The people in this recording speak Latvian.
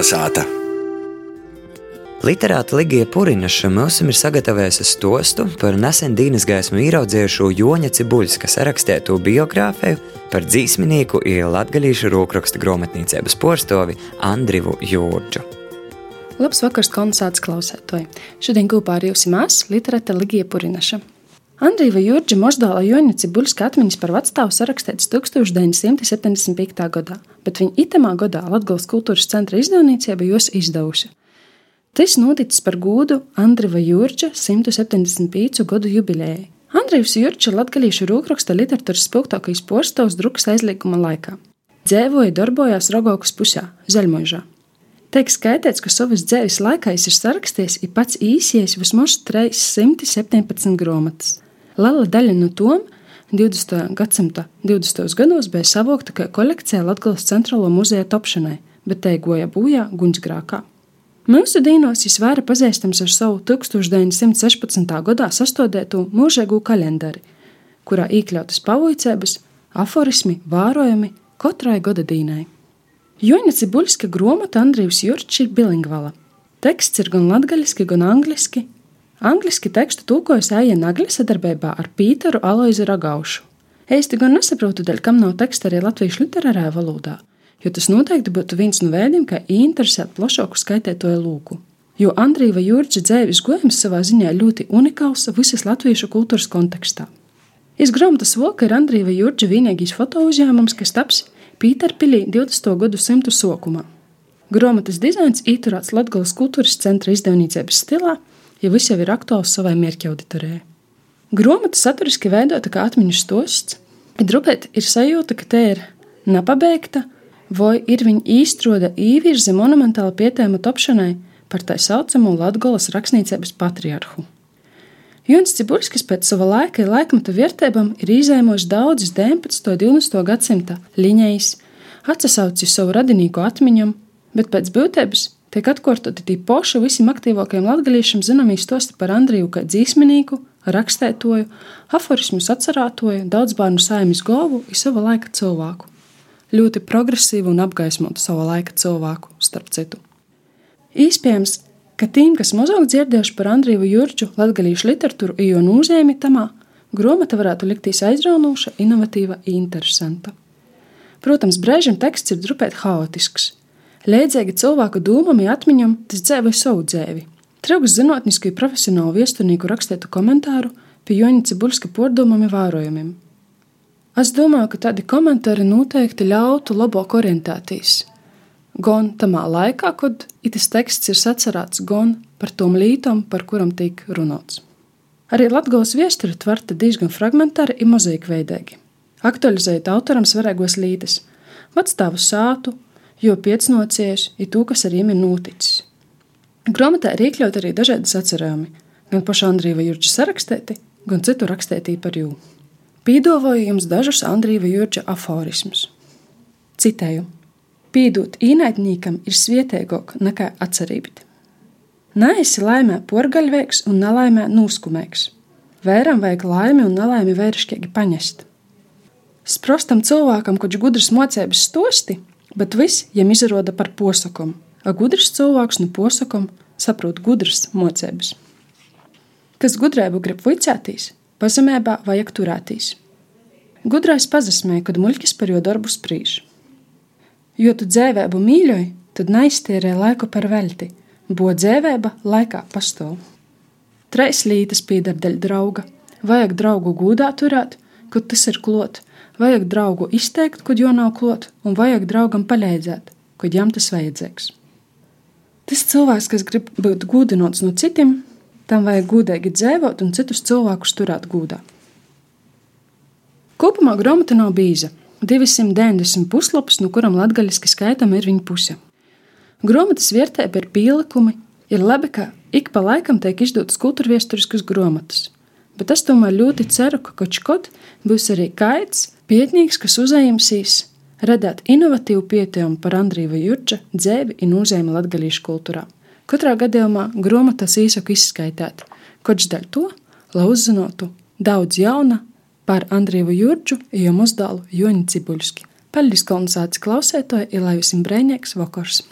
Kalnasāta. Literāta Ligija Purinaša mums ir sagatavojusi stostu par nesen dienas gaismu ieraudzējušo Joņa Cibuļska sarakstēto biogrāfiju par dzīsminīku un latgalīšu rokrakstu grāmatniecības porstovi Andrivu Jūrģu. Labs vakars, konsāts klausētoji! Šodien kopā ar jums mēs literāta Ligija Purinaša. Andrija Jurģa Moždāla Joņa Cibuļska atmiņas par vecstāvu sarakstītas 1975. gadā, bet viņa itamā gadā Latgales kultūras centra izdevniecība jūs izdevusi. Tas noticis par godu Andrija Jurģa 175. gadu jubilejai. Andrijs Jurčs ir latgalīšu rūkraksta literatūras spilgtākais postovs drukas aizlieguma laikā. Dzēvoja darbojās Rogokas pusē, Zaļmožā. Tiek skaitīts, ka savas dzīves laikā viņš ir sarakstījis ir pats īsies vismaz 317 grāmatas. Liela daļa no tām 20. gadsimta 20. gados bija savokta kā kolekcija Latvijas centrālo muzeja topšanai, bet te goja bojā Guņsgrākā. Mūsu dīnos viņš vairāk pazīstams ar savu 1916. gadā sastādītu mūžīgu kalendāri, kurā iekļautas pavoicības, aforismi, vērojumi katrai gada dīnai. Joņa Cibuļska grāmata Andrijs Jurčs ir bilingvala. Teksts ir gan latgaļiski, gan angliski, Angliski tekstu tulkojas Eija Nagļa sadarbībā ar Pīteru Aloizu Ragaušu. Eisti gan nesaprotu, dēļ kam nav teksta arī latviešu literārajā valodā, jo tas noteikti būtu viens no veidiem, kā interesēt plašāku skaitētoju lūku. Jo Andrija Jurģa dzēvis gojums savā ziņā ļoti unikāls visas latviešu kultūras kontekstā. Iz grāmatas voka ir Andrija Jurģa vienīgais foto uzņēmums, kas taps Pīterpilī 20. gadu simtu sokumā. Grāmatas dizains īturēts Latgales kultūras centra izdevniecības stilā, ja viss jau ir aktuāls savai mērķa auditorijai. Grāmata saturiski veidota kā atmiņu stosts, bet drupēt ir sajūta, ka te ir nepabeigta, vai ir viņa īstroda īvirze monumentāla pietēma topšanai par tā saucamo Latgolas rakstniecības patriarhu. Jons Ciburskis pēc sava laika un laikmeta vērtībām ir izēmojis daudzas 19. un 20. gadsimta līnijas, atsaucis savu radinīgo atmiņam, bet pēc būtības tiek atkārtoti tie paši visiem aktīvākajiem latgadījušiem zināmie stosti par Andriju kā dzīsminīgu, rakstētoju, aforismus atcerētoju, daudz bērnu saimnes govu un sava laika cilvēku. Ļoti progresīvu un apgaismotu sava laika cilvēku, starp citu. Iespējams, ka tiem, kas mazāk dzirdējuši par Andriju Jurču, latgadījušu literatūru, jo nozīmi tamā, grāmata varētu likties aizraunoša, inovatīva un interesanta. Protams, brīžiem teksts ir drupēt haotisks, Līdzīgi cilvēku domām un atmiņām tas dzēva savu dzēvi. Trauks zinātnisku un profesionālu viesturnieku rakstētu komentāru pie Joņa Cibulska pārdomām un vērojumiem. Es domāju, ka tādi komentāri noteikti ļautu labāk orientēties. Gan tamā laikā, kad itis teksts ir sacerēts, gan par tom lītām, par kuram tiek runāts. Arī Latvijas viestura tvarta diezgan fragmentāri un mozaīka veidīgi. Aktualizējot autoram svarīgos līdes, vecstāvu sātu, jo piecnocieši ir to, kas ar viņiem ir noticis. Grāmatā ir iekļaut arī dažādas atcerami, gan paša Andrija Jurča sarakstēti, gan citu rakstētī par jū. Pīdavoju jums dažus Andrija Jurča aforismus. Citēju: Pīdot īnaidniekam ir svietēgāk nekā atcerība. Neesi laimē porgaļveiks un nelaimē nūskumēks. Vēram vajag laimi un nelaimi vēršķīgi paņest. Sprostam cilvēkam, kurš gudrs mocības stosti, Bet viss viņam izrāda par posakumu. A gudrs cilvēks no posakuma saprot gudras mocības. Kas gudrību grib vicētīs, pazemībā vajag turētīs. Gudrais pazemē, kad muļķis par jo darbu spriež. Jo tu dzēvēbu mīļoji, tad neiztērē laiku par velti, bo dzēvēba laikā pastāv. Treis lītas pieder dēļ drauga, vajag draugu gūdā turēt, kad tas ir klot, Vajag draugu izteikt, kad jau nav klot, un vajag draugam palīdzēt, kad jam tas vajadzīgs. Tas cilvēks, kas grib būt gudinots no citiem, tam vajag gudīgi dzīvot un citus cilvēkus turēt gūdā. Kopumā grāmata nav bīza. 290 puslapus, no kurām latviešu skaitam ir viņa puse. Grāmatas vērtība ir pielikumi, ir labi, ka ik pa laikam tiek izdotas kultūrviesturiskas grāmatas, bet es tomēr ļoti ceru, ka kad būs arī kaits, Pietnīgs, kas uzējumsīs, radāt inovatīvu pieteikumu par Andrija Jurča dzēvi un nozīmi latgalīšu kultūrā. Katrā gadījumā grāmatas īsaku izskaitēt, koč daļ to, lai uzzinātu daudz jauna par Andriju Jurču, jo muzdālu Joņu Cibuļski. Paldies, kolonizācijas klausētāji, ir lai jums brēņēks vakars!